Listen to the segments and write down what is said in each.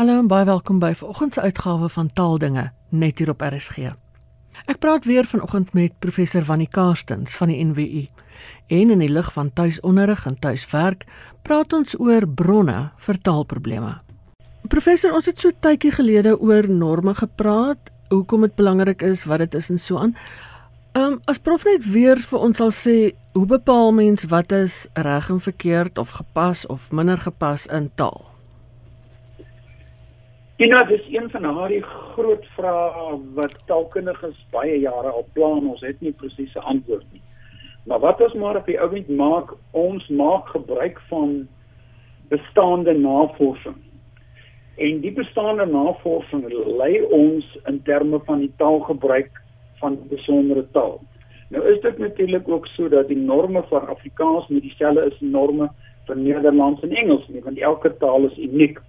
Hallo en baie welkom by vanoggend se uitgawe van Taaldinge net hier op RSG. Ek praat weer vanoggend met professor Wannie Karstens van die NWU. En in die lig van tuisonderrig en tuiswerk, praat ons oor bronne vir taalprobleme. Professor, ons het so tydjie gelede oor norme gepraat, hoekom dit belangrik is, wat dit is en so aan. Ehm um, as prof net weer vir ons sal sê, hoe bepaal mens wat is reg en verkeerd of gepas of minder gepas in taal? Ina, dis een van haar groot vrae wat taalkundiges baie jare al plan. Ons het nie presiese antwoord nie. Maar wat ons maar op die ou end maak, ons maak gebruik van bestaande navorsing. En die bestaande navorsing lei ons in terme van die taalgebruik van besondere taal. Nou is dit natuurlik ook so dat die norme vir Afrikaans nie dieselfde is as norme vir Nederlands en Engels nie, want elke taal is uniek.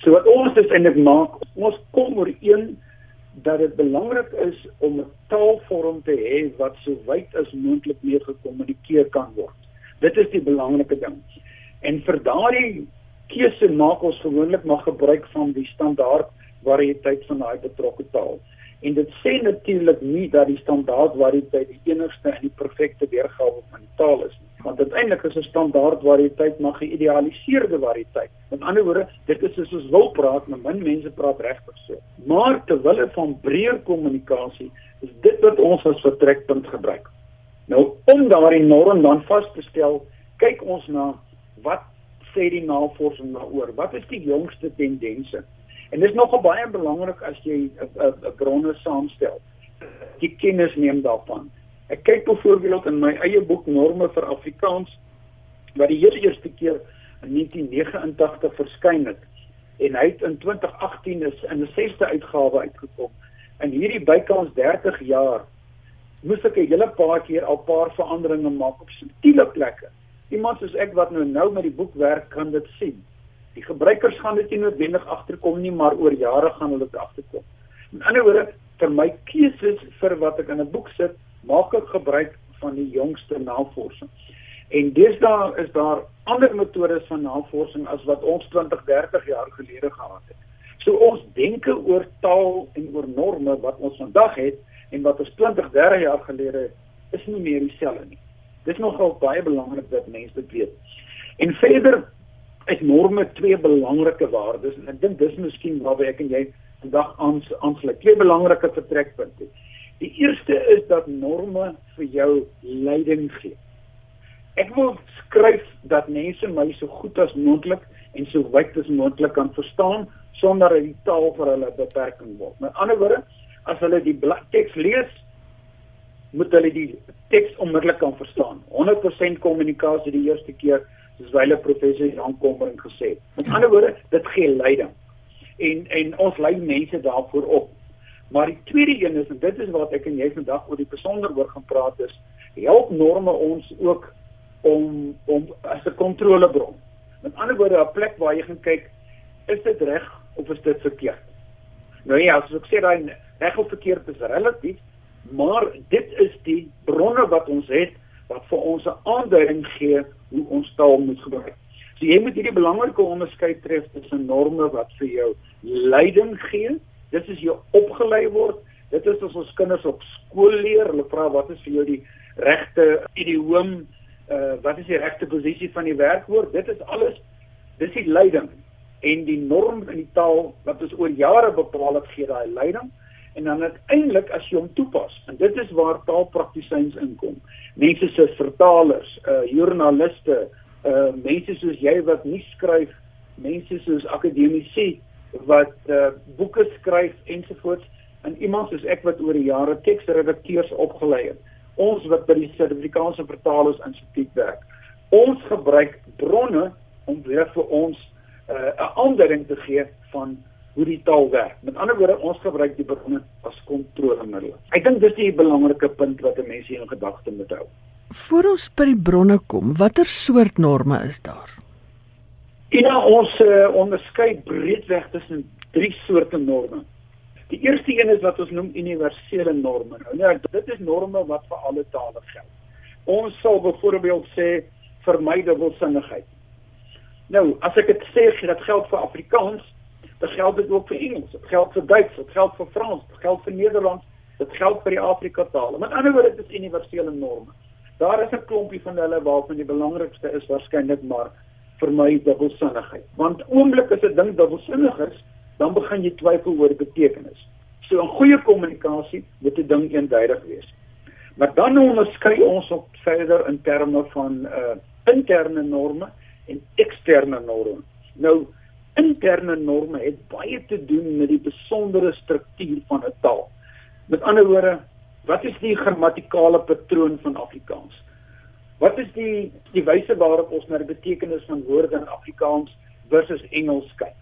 So wat ons dus eintlik maak, ons kom ooreen dat dit belangrik is om 'n taalvorm te hê wat so wyd as moontlik mee gekommunikeer kan word. Dit is die belangrike ding. En vir daardie keuse maak ons gewoonlik maar gebruik van die standaard variëteit van daai betrokke taal. En dit sê natuurlik nie dat die standaard variëteit die enigste en die perfekte weergawe van die taal is nie want uiteindelik is 'n standaard variëteit maar geïdealiseerde variëteit. Met ander woorde, dit is soos ons wil praat, maar min mense praat regtig so. Maar terwyl van breër kommunikasie is dit wat ons as vertrekpunt gebruik. Nou om daardie norm dan vas te stel, kyk ons na wat sê die navorsing daaroor? Wat is die jongste tendense? En dis nogal baie belangrik as jy 'n bronne saamstel. Jy kennis neem daarvan. Ek kyk byvoorbeeld in my eie boek Norme vir Afrikaans wat die heel eerste keer in 1989 verskyn het en hy het in 2018 is in 'n sesde uitgawe uitgekom. In hierdie bykans 30 jaar moes ek 'n hele paar keer al paar veranderinge maak op subtiele plekke. Iemand soos ek wat nou nou met die boek werk kan dit sien. Die gebruikers gaan dit nie noodwendig agterkom nie, maar oor jare gaan hulle dit agterkom. In ander woorde, vir my keuses vir wat ek in 'n boek sit, maak ek gebruik van die jongste navorsing. En deesdae is daar ander metodes van navorsing as wat ons 20, 30 jaar gelede gehad het. So ons denke oor taal en oor norme wat ons vandag het en wat ons 20, 30 jaar gelede is nie meer dieselfde nie. Dit is nogal baie belangrik dat mense dit weet. En verder is norme twee belangrike waardes en ek dink dis miskien waarby ek en jy vandag aansluit. Twee belangrike vertrekpunte. Die eerste is dat norme vir jou leiding gee. Ek wil skryf dat mense my so goed as moontlik en so wyd as moontlik kan verstaan sonder dat die taal vir hulle beperking word. Met ander woorde, as hulle die teks lees, moet hulle die teks onmiddellik kan verstaan. 100% kommunikasie die eerste keer, soos wyle professor Jan Kommering gesê het. Met ander woorde, dit gee leiding. En en ons lei mense daarvoor op. Maar die tweede een is en dit is wat ek en jy vandag oor die besonder oor gaan praat is, help norme ons ook om om as 'n kontrolebron. Met ander woorde, 'n plek waar jy gaan kyk, is dit reg of is dit verkeerd? Nou ja, as ek sê daai reg of verkeerd is relatief, maar dit is die bronne wat ons het wat vir ons 'n aanduiding gee hoe ons taal moet gebruik. So jy moet hierdie belangrike onderskeid tref tussen norme wat vir jou leiding gee Dit is jy opgelei word. Dit is as ons kinders op skool leer, hulle vra wat is vir jou die regte idioom, uh wat is die regte posisie van die werkwoord? Dit is alles dis die leiding en die norm in die taal wat ons oor jare bepaal het gee daai leiding en dan uiteindelik as jy hom toepas en dit is waar taalpraktisyns inkom mense soos vertalers uh joernaliste uh mense soos jy wat nie skryf mense soos akademici wat uh, boeke skryf ensovoorts en iemand soos ek wat oor die jare teksredakteurs opgelei het. Ons wat by die Suid-Afrikaanse Vertalers Instituut werk. Ons gebruik bronne om weer vir ons eh, 'n uh, aanduiding te gee van hoe die taal werk. Met ander woorde, ons gebruik die bronne as kontrolemiddel. Ek dink dis die belangrike punt wat 'n mens in gedagte moet hou. Voor ons by die bronne kom, watter soort norme is daar? Ja, ons uh, onderskei breedweg tussen drie soorte norme. Die eerste een is wat ons noem universele norme. Nou, nee, dit is norme wat vir alle tale geld. Ons sal byvoorbeeld sê vermy dubbelsinnigheid. Nou, as ek dit sê dat geld vir Afrikaans, Dit geld dit ook vir Engels, dit geld vir Duits, dit geld vir Frans, dit geld vir Nederlands, dit geld vir die Afrika tale. Met ander woorde, dit is universele norme. Daar is 'n klompie van hulle waarvan die belangrikste is waarskynlik maar vir my dubbelsinnigheid. Want oomblik as 'n ding dubbelsinnig is, dan begin jy twyfel oor betekenis. So 'n goeie kommunikasie moet 'n ding eenduidig wees. Maar dan onderskei ons op verder in terme van uh interne norme en eksterne norme. Nou interne norme het baie te doen met die besondere struktuur van 'n taal. Met ander woorde, wat is die grammatikale patroon van Afrikaans? Wat is die die wyse waarop ons na die betekenis van woorde in Afrikaans versus Engels kyk?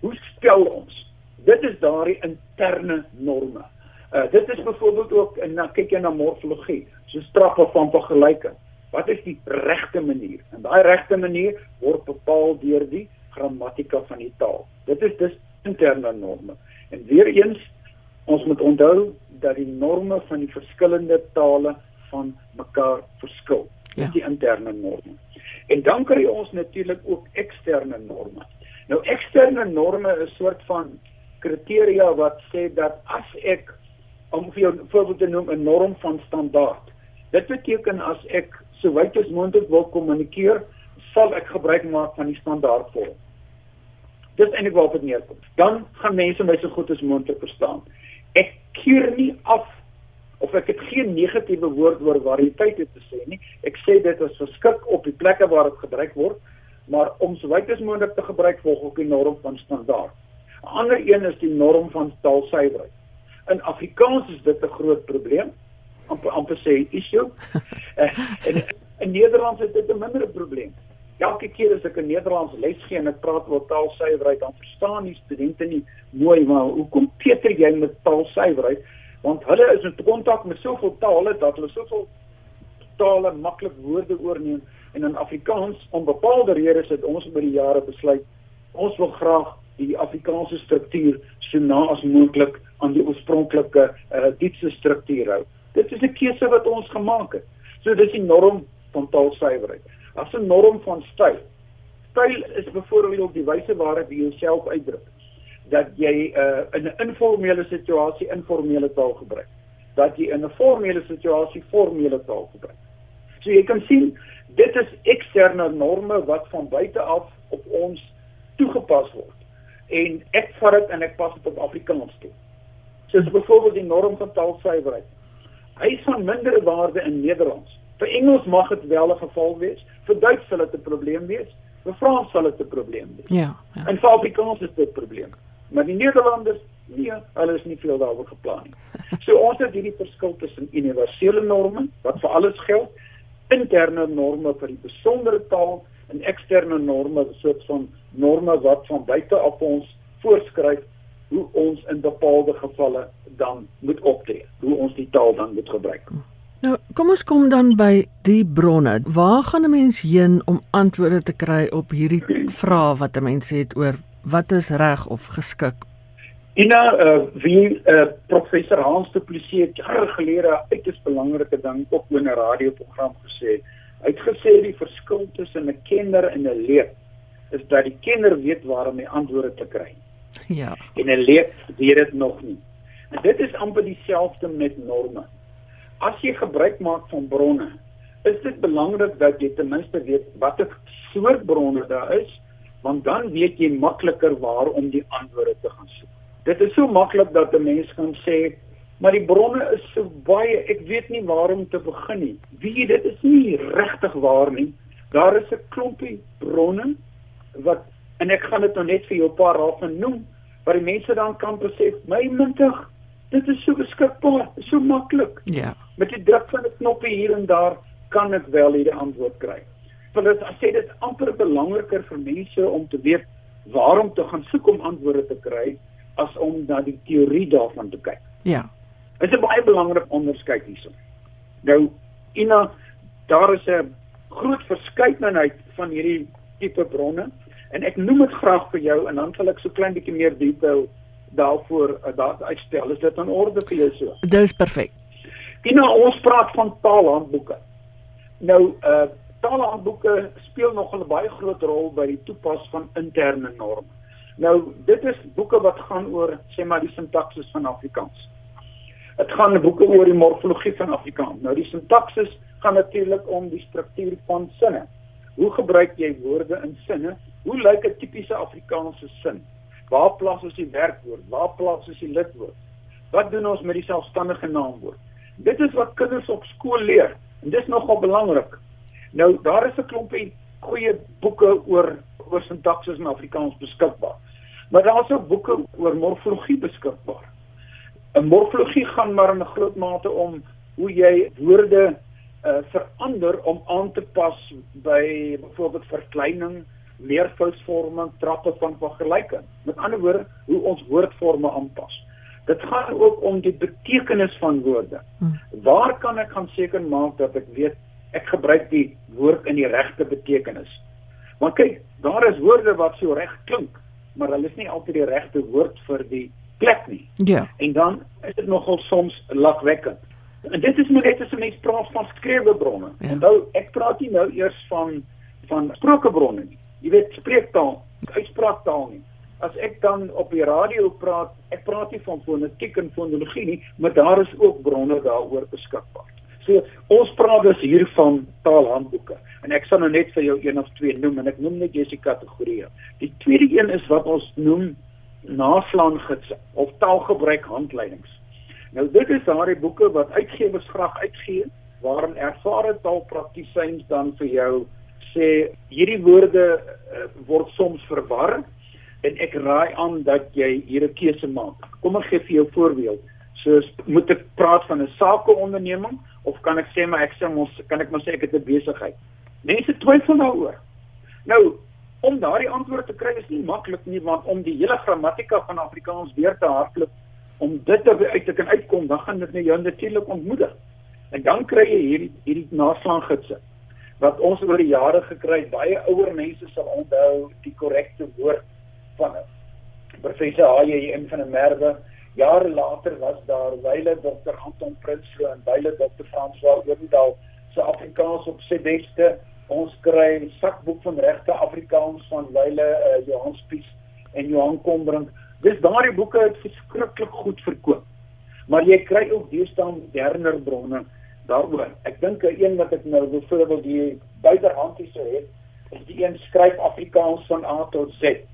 Hoe spel ons? Dit is daardie interne norme. Uh dit is byvoorbeeld ook in na kyk jy na morfologie, so straffe van vergelyking. Wat is die regte manier? En daai regte manier word bepaal deur die grammatika van die taal. Dit is dus interne norme. En weer eens ons moet onthou dat die norme van die verskillende tale van mekaar verskil. Dit is ja. die interne norme. En dan kry ons natuurlik ook eksterne norme. Nou eksterne norme is 'n soort van kriteria wat sê dat as ek om vir 'n voorbeeld te noem 'n norm van standaard. Dit beteken as ek so wyd as moontlik wil kommunikeer, sal ek gebruik maak van die standaardvorm. Dis eintlik waarop dit neerkom. Dan gaan mense my so goed as moontlik verstaan. Ek keur nie af of ek het geen negatiewe woord oor variëteit te sê nie. Ek sê dit is verskik op die plekke waar dit gebruik word, maar om so wyd as moontlik te gebruik volgens die norm van standaard. 'n Ander een is die norm van taalsuiwerheid. In Afrikaans is dit 'n groot probleem. amper amper sê issue. Eh, en in Nederlands is dit 'n minder probleem. Elke keer as ek in Nederlands les gee en ek praat oor taalsuiwerheid, dan verstaan die studente nie mooi maar hoekom Pieter jy met taalsuiwerheid? Want hulle is in kontak met soveel tale dat hulle soveel tale maklik woorde oorneem en in Afrikaans om bepaalde redes het ons oor die jare besluit ons wil graag die Afrikaanse struktuur so na as moontlik aan die oorspronklike uh, diepste struktuur hou. Dit is 'n keuse wat ons gemaak het. So dis die norm van taalsuiwerheid. As 'n norm van styl. Styl is byvoorbeeld die wyse waarop jy jouself uitdruk. Dat jy uh, in 'n informele situasie informele taal gebruik. Dat jy in 'n formele situasie formele taal gebruik. So jy kan sien dit is eksterne norme wat van buite af op ons toegepas word. En ek vat dit en ek pas dit op Afrikaans toe. Soos byvoorbeeld die norm van taalsuiwerheid. Hy is van mindere waarde in Nederlands. Vir Engels mag dit wel 'n geval wees, vir Duits sal dit 'n probleem wees, vir Frans sal dit 'n probleem wees. Ja, ja. En vir Afrikaans is dit 'n probleem. Maar die Nederlanders, nee, hulle is nie veel daaroor geplan nie. So ons het hierdie verskil tussen universele norme wat vir alles geld, interne norme vir die besondere taal en eksterne norme, soort van norme wat van buite af ons voorskryf hoe ons in bepaalde gevalle dan moet optree, hoe ons die taal dan moet gebruik. Nou, kom ons kom dan by die bronne. Waar gaan 'n mens heen om antwoorde te kry op hierdie vrae wat 'n mens het oor wat is reg of geskik? Ina, uh, wie uh, professor Hans de Plessis het jare gelede uiters belangrike ding op 'n radioprogram gesê. Hy het gesê die verskil tussen 'n kenner en 'n leek is dat die kenner weet waar om die antwoorde te kry. Ja. En 'n leek weet dit nog nie. En dit is amper dieselfde met norme as jy gebruik maak van bronne, is dit belangrik dat jy ten minste weet watter soort bronne daar is, want dan weet jy makliker waar om die antwoorde te gaan soek. Dit is so maklik dat 'n mens kan sê, maar die bronne is so baie, ek weet nie waar om te begin nie. Wie dit is nie regtig waar nie. Daar is 'n klompie bronne wat en ek gaan dit nou net vir jou 'n paar raad noem wat die mense dan kan besef, my mintig Dit is so beskikbaar, so maklik. Ja. Met die druk van 'n knoppie hier en daar kan ek wel hierdie antwoord kry. Want dit sê dit amper belangriker vir mense om te weet waarom te gaan soek om antwoorde te kry as om na die teorie daarvan te kyk. Ja. Dit is 'n baie belangrike onderskeid hierso. Nou, Ina, daar is 'n groot verskeidenheid van hierdie tipe bronne en ek noem dit graag vir jou en dan sal ek so klein bietjie meer detail daarvoor uh, daar uitstel. Is dit in orde vir jou so? Dis perfek. Tina, ons praat van taalhandboeke. Nou, uh taalhandboeke speel nog 'n baie groot rol by die toepas van interne norme. Nou dit is boeke wat gaan oor sê maar die sintaksis van Afrikaans. Dit gaan boeke oor die morfologie van Afrikaans. Nou die sintaksis gaan natuurlik om die struktuur van sinne. Hoe gebruik jy woorde in sinne? Hoe lyk 'n tipiese Afrikaanse sin? Waar plaas ons die werkwoord? Waar plaas ons die lidwoord? Wat doen ons met die selfstandige naamwoord? Dit is wat kinders op skool leer en dis nogal belangrik. Nou daar is 'n klompie goeie boeke oor oor sintaksis in Afrikaans beskikbaar. Maar daar is ook boeke oor morfologie beskikbaar. 'n Morfologie gaan maar in 'n groot mate om hoe jy woorde uh, verander om aan te pas by byvoorbeeld verkleining, meervoudsvorming, trappe van vergelyking. Met ander woorde, hoe ons woordforme aanpas. Dit gaan ook om die betekenis van woorde. Hmm. Waar kan ek gaan seker maak dat ek weet ek gebruik die woord in die regte betekenis? Want kyk, daar is woorde wat so reg klink, maar hulle is nie altyd die regte woord vir die plek nie. Ja. En dan is dit nogal soms lagwekkend. En dit is nou net as 'n mens praat van skrewe bronne. Ja. Onthou, ek praat nie nou eers van van sprokebronne nie. Jy weet spreektaal, uitspraaktaal nie as ek dan op die radio praat, ek praat nie van fonetiek en fonologie nie, maar daar is ook bronne daaroor beskikbaar. So ons praat dus hier van taalhandboeke en ek sal nou net vir jou een of twee noem en ek noem net jy se kategorieë. Die tweede een is wat ons noem naslaangidse of taalgebruik handleidings. Nou dit is daardie boeke wat uitgewers graag uitgee waarin ervare taalpraktisyns dan vir jou sê hierdie woorde uh, word soms verwar en ek raai aan dat jy hier 'n keuse maak. Kom ek gee vir jou 'n voorbeeld. So moet ek praat van 'n sakeonderneming of kan ek sê maar ek sê ons kan ek maar sê ek het 'n besigheid. Mense twyfel daaroor. Nou om daardie antwoord te kry is nie maklik nie want om die hele grammatika van Afrikaans weer te hardloop om dit te uit te kan uitkom, dan gaan dit net jou natuurlik ontmoedig. En dan kry jy hierdie hierdie naslaanggidse wat ons oor die jare gekry het. Baie ouer mense sal onthou die korrekte woord van professor Haye in van der Merwe. Jare later was daar wyle dokter Anton Prinsloo en wyle dokter François Oudendal se Afrikaans op sy beste. Ons kry 'n sakboek van regte Afrikaans van wyle uh, Johan Spies en Johan Kombrink. Dis daardie boeke het verskriklik goed verkoop. Maar jy kry ook deesdae moderner bronne daaroor. Ek dink 'n een wat ek nou byvoorbeeld die buiterhand hier sou het, is die een skryf Afrikaans van A tot Z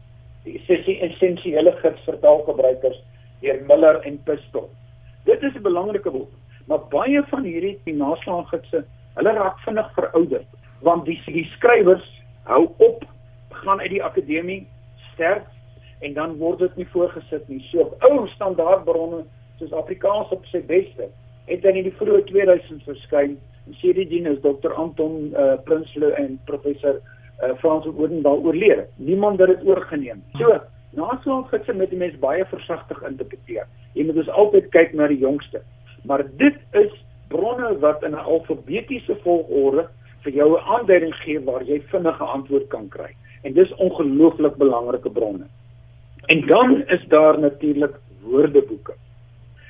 die sessie essensiële gids vir taalgebruikers deur Miller en Pistol. Dit is 'n belangrike boek, maar baie van hierdie naslaanggidse, hulle raak vinnig verouderd want die die skrywers hou op gaan uit die akademie sterk en dan word dit nie voorgesit nie. So ou standaardbronne soos Afrikaans op sy beste het in die vroeë 2000s verskyn. En sê die dien is Dr Anton uh, Prinsloo en professor uh, Frans Oudendal oorlede. Niemand het dit oorgeneem. So, nasionale gidse moet die mens baie versigtig interpreteer. Jy moet dus altyd kyk na die jongste. Maar dit is bronne wat in 'n alfabetiese volgorde vir jou 'n aanduiding gee waar jy vinnige antwoord kan kry. En dis ongelooflik belangrike bronne. En dan is daar natuurlik woordeboeke.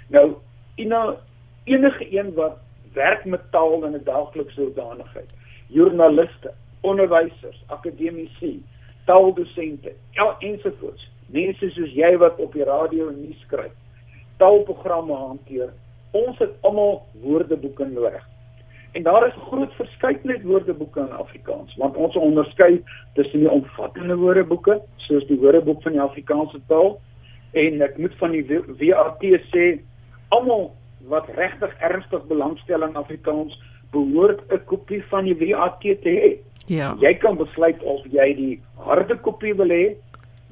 Nou, ina enige een wat werk met taal in 'n daaglikse hoedanigheid. Joernaliste, onderwysers, akademici, taaldosente, ja ensovoorts. Mense soos jy wat op die radio nuus skryf, taalprogramme hanteer. Ons het almal woordeboeke nodig. En daar is groot verskeidenheid woordeboeke in Afrikaans, want ons onderskei tussen die omvattende woordeboeke, soos die Woordeboek van die Afrikaanse taal, en ek moet van die WAT sê, almal wat regtig ernstig belangstel in Afrikaans, behoort 'n kopie van die WAT te hê. Ja. Jy kan besluit of jy die harde kopie wil hê.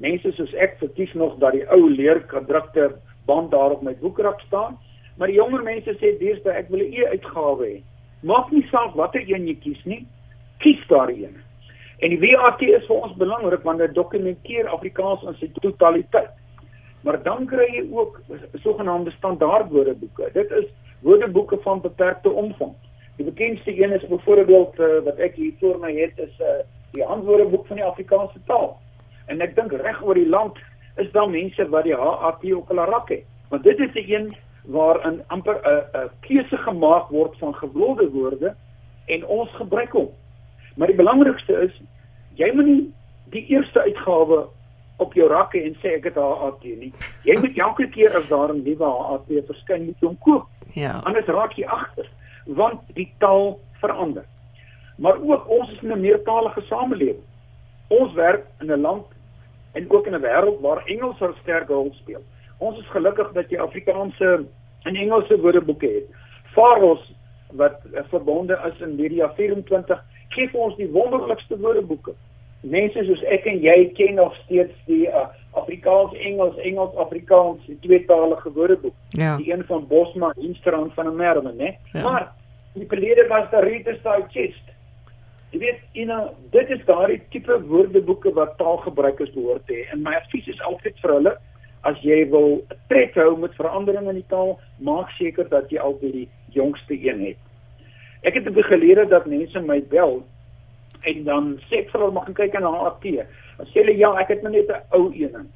Mense soos ek verkies nog dat die ou leerkadrukte band daar op my boekrak staan, maar die jonger mense sê deesdae ek wil 'n e-uitgawe hê. Maak nie saak watter een jy kies nie, kies daardie een. En die WAT is vir ons belangrik want dit dokumenteer Afrikaans in sy totaliteit. Maar dan kry jy ook sogenaamde standaardwoordeboeke. Dit is woordeboeke van beperkte omvang. Die bekendste een is byvoorbeeld uh, wat ek hier voor my het is uh, die antwoordeboek van die Afrikaanse taal. En ek dink reg oor die land is daar mense wat die HAT op hulle rak het. Want dit is 'n een waarin amper 'n uh, 'n uh, keuse gemaak word van gewilde woorde en ons gebruik hom. Maar die belangrikste is jy moet nie die eerste uitgawe op jou rakke en sê ek het HAT nie. Jy moet elke keer as daar 'n nuwe HAT verskyn, moet hom koop. Ja. Anders raak jy agter want die taal verander. Maar ook ons is in 'n meertalige samelewing. Ons werk in 'n land en ook in 'n wêreld waar Engels 'n sterk rol speel. Ons is gelukkig dat jy Afrikaanse en Engelse woordeboeke het. Faros wat uh, verbonde is in Media 24 gee vir ons die wonderlikste woordeboeke. Mense soos ek en jy ken nog steeds die uh, Afrikaans, Engels, Engels, Afrikaans, die tweetalige woordeboek. Ja. Die een van Bosma, Instrand van 'n Merwe, né? Ja. Maar die verlede was daar Rita Digest. Jy weet, you know, dit is daardie tipe woordeboeke wat taalgebruikers behoort te hê. En my advies is altyd vir hulle as jy wil tred hou met veranderinge in die taal, maak seker dat jy altyd die jongste een het. Ek het gelede dat mense my bel en dan sê ek vir hulle mag gaan kyk na HAT. Dan sê hulle ja, ek het nou net 'n ou een.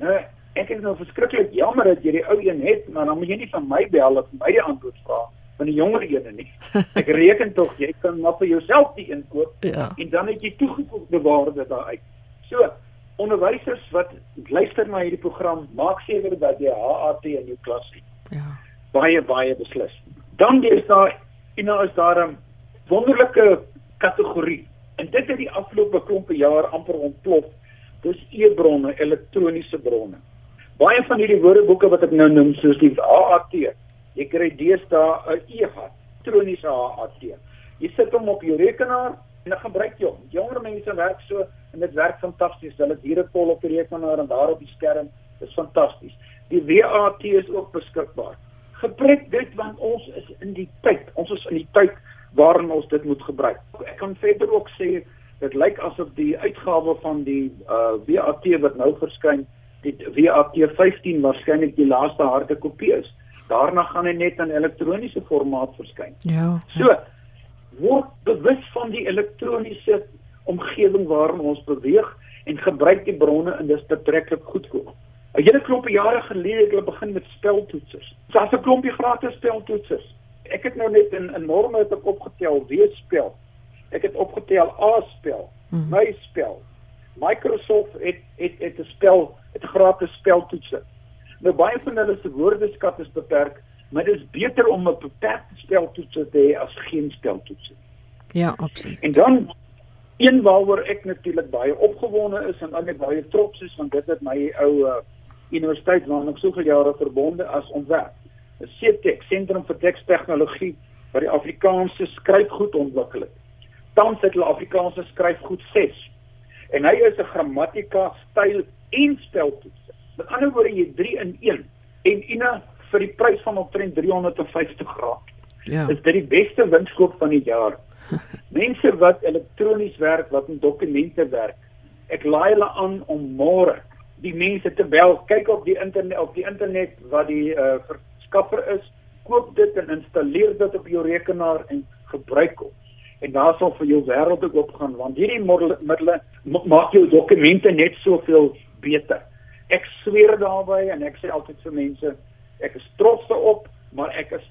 Nou, ek is nou verskriklik jammer dat jy die ou een het, maar dan moet jy nie van my bel of my die antwoord vra van die jonger een nie. Ek reken tog jy kan maar vir jouself die een koop Ja. en dan het jy toegevoegde waarde daaruit. So, onderwysers wat luister na hierdie program, maak seker dat jy HAT in jou klas het. Ja. Baie baie beslis. Dan is daar en nou is daar 'n wonderlike kategorie. En dit het die afgelope klompe jaar amper ontplof. Dis e-bronne, elektroniese bronne. Baie van hierdie woordeboeke wat ek nou noem, soos die HAT, jy kry deesdae 'n e-gat, elektroniese HAT. Jy sit hom op jou rekenaar en dan gebruik jy hom. Jonger mense werk so en dit werk fantasties. Hulle het hier 'n pol op die rekenaar en daar op die skerm. Dis fantasties. Die WAT is ook beskikbaar. Gebruik dit want ons is in die tyd. Ons is in die tyd waarin ons dit moet gebruik. Ek kan verder ook sê dit lyk asof die uitgawe van die uh WAT wat nou verskyn, die WAT 15 waarskynlik die laaste harde kopie is. Daarna gaan hy net in elektroniese formaat verskyn. Ja. So word bewus van die elektroniese omgewing waarin ons beweeg en gebruik die bronne en dis betreklik goedkoop. 'n Hele klompie jare gelede het hulle begin met speltoetsers. So as 'n klompie gratis speltoetsers. Ek het nou net in in norme het ek opgetel weespel. Ek het opgetel A-spel, my spel. Microsoft het het het 'n spel, het 'n gratis speltoetser. Nou baie van hulle se woordeskat is beperk, maar dit is beter om 'n beperkte speltoetser te hê as geen speltoetser. Ja, absoluut. En dan een waaroor ek natuurlik baie opgewonde is en ook baie trots is want dit het my ou uh, universiteit waarna ek soveel jare verbonde as ontwerp. 'n CTEK, Sentrum vir Tekstegnologie wat die Afrikaanse skryfgoed ontwikkel het. Tans het hulle Afrikaanse skryfgoed 6. En hy is 'n grammatika, styl en speltoets. Met ander woorde jy 3 in 1 en ina vir die prys van omtrent 350 rand Ja. is dit die beste winskoop van die jaar. Mense wat elektronies werk, wat met dokumente werk. Ek laai hulle aan om môre die mense te bel, kyk op die internet op die internet wat die uh, verskaffer is, koop dit en installeer dit op jou rekenaar en gebruik hom. En daar sal vir jou wêreld ook opgaan want hierdie middele middele ma- maak jou dokumente net soveel beter. Ek sweer daarby en ek sê altyd vir mense, ek is trots daarop, maar ek is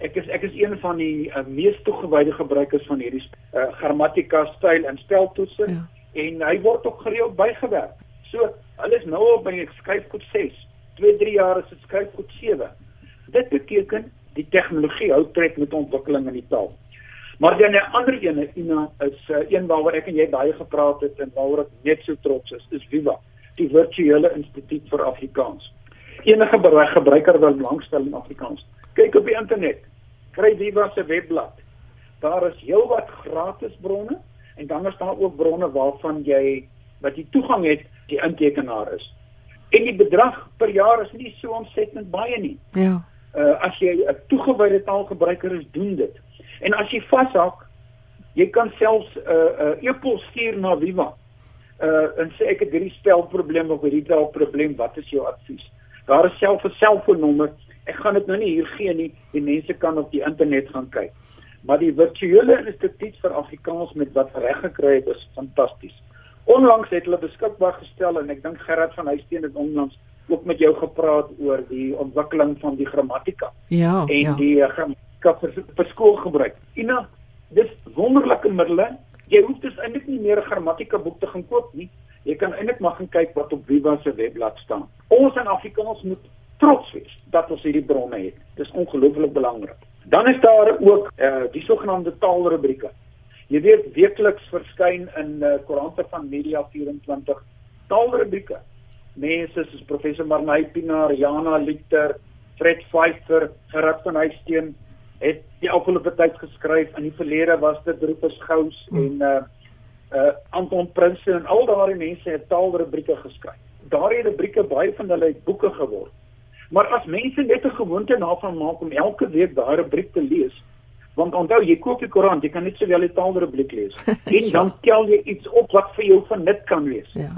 Ek is ek is een van die uh, mees toegewyde gebruikers van hierdie uh, grammatika styl en speltoetse Ja. en hy word ook gereeld bygewerk. So, hulle is nou op by skryfgoed 6. 2-3 jaar is dit skryfgoed 7. Dit beteken die tegnologie hou tred met ontwikkeling in die taal. Maar dan 'n ander ene, Ina, is uh, een waaroor ek en jy baie gepraat het en waaroor ek net so trots is, is Viva, die virtuele instituut vir Afrikaans. Enige gebruiker wat belangstel in Afrikaans, kyk op die internet. Kry Viva se webblad. Daar is heelwat gratis bronne en dan is daar ook bronne waarvan jy wat jy toegang het, die intekenaar is. En die bedrag per jaar is nie so ontsettend baie nie. Ja. Uh as jy 'n toegewyde taalgebruiker is, doen dit. En as jy vashak, jy kan selfs 'n uh, uh, e-pos stuur na Viva. Uh en sê ek het hierdie spelprobleem of hierdie taalprobleem, wat is jou advies? Daar is self 'n selfoonnommer. Ek gaan dit nou nie hier gee nie. Die mense kan op die internet gaan kyk. Maar die virtuele instituut vir Afrikaans met wat reg gekry het, is fantasties. Onlangs het hulle beskikbaar gestel en ek dink Gerard van Huisteen het onlangs ook met jou gepraat oor die ontwikkeling van die grammatika Ja. en ja. die uh, grammatika vir, vir skoolgebruik. Ina, dis wonderlike middele. Jy hoef dus eintlik nie meer 'n grammatika boek te gaan koop nie. Jy kan eintlik maar gaan kyk wat op Viva se webblad staan. Ons in Afrikaans moet trots wees dat ons hierdie bronne het. Dis ongelooflik belangrik. Dan is daar ook uh, die sogenaamde taalrubrieke. Jy weet weekliks verskyn in uh, koerante van Media 24 taalrubrieke. Mense soos professor Marnay Pinaar, Jana Liter, Fred Pfeiffer, Gerard van Huisteen het die afgelope tyd geskryf. In die verlede was dit Rufus Gous hmm. en uh uh Anton Prinsen en al daardie mense het taalrubrieke geskryf. Daardie rubrieke baie van hulle het boeke geword. Maar as mense net 'n gewoonte daarvan maak om elke week daai rubriek te lees, want onthou jy koop die koerant, jy kan net sowel die taalrubriek lees en ja. dan tel jy iets op wat vir jou van nut kan wees. Ja.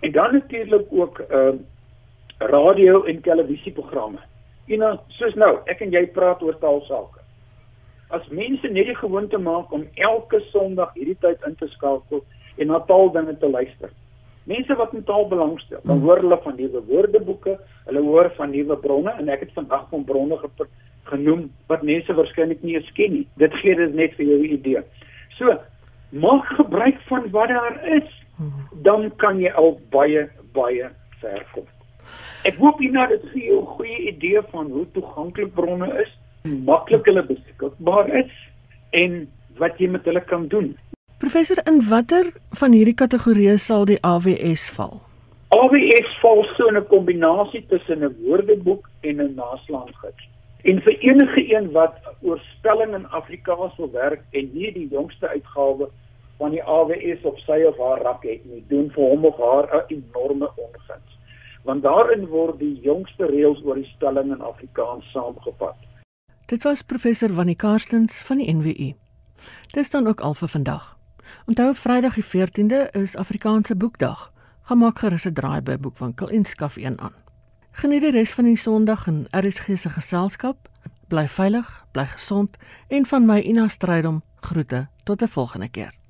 En dan natuurlik ook uh radio en televisieprogramme. En dan soos nou, ek en jy praat oor taalsake as mense net die gewoonte maak om elke Sondag hierdie tyd in te skakel en na taaldinge te luister. Mense wat in taal belangstel, dan hoor hulle van nuwe woordeboeke, hulle hoor van nuwe bronne en ek het vandag van bronne genoem wat mense waarskynlik nie eens ken nie. Dit gee dit net vir jou 'n idee. So, maak gebruik van wat daar is, dan kan jy al baie baie ver kom. Ek hoop nou dit gee jou 'n goeie idee van hoe toeganklik bronne is maklik hulle beskikbaar is en wat jy met hulle kan doen. Professor, in watter van hierdie kategorieë sal die AWS val? AWS val so in 'n kombinasie tussen 'n woordeboek en 'n naslaangids. En vir enige een wat oorspelling in Afrikaans wil werk en nie die jongste uitgawe van die AWS op sy of haar rak het nie, doen vir hom of haar 'n enorme onguns. Want daarin word die jongste reëls oor die spelling in Afrikaans saamgevat. Dit was professor Wannie Karstens van die NWU. Dis dan ook al vir vandag. Onthou Vrydag die 14de is Afrikaanse Boekdag. Gaan maak gerus 'n draai by Boekwinkel en skaf een aan. Geniet die res van die Sondag in RSG se geselskap. Bly veilig, bly gesond en van my Ina Strydom groete tot 'n volgende keer.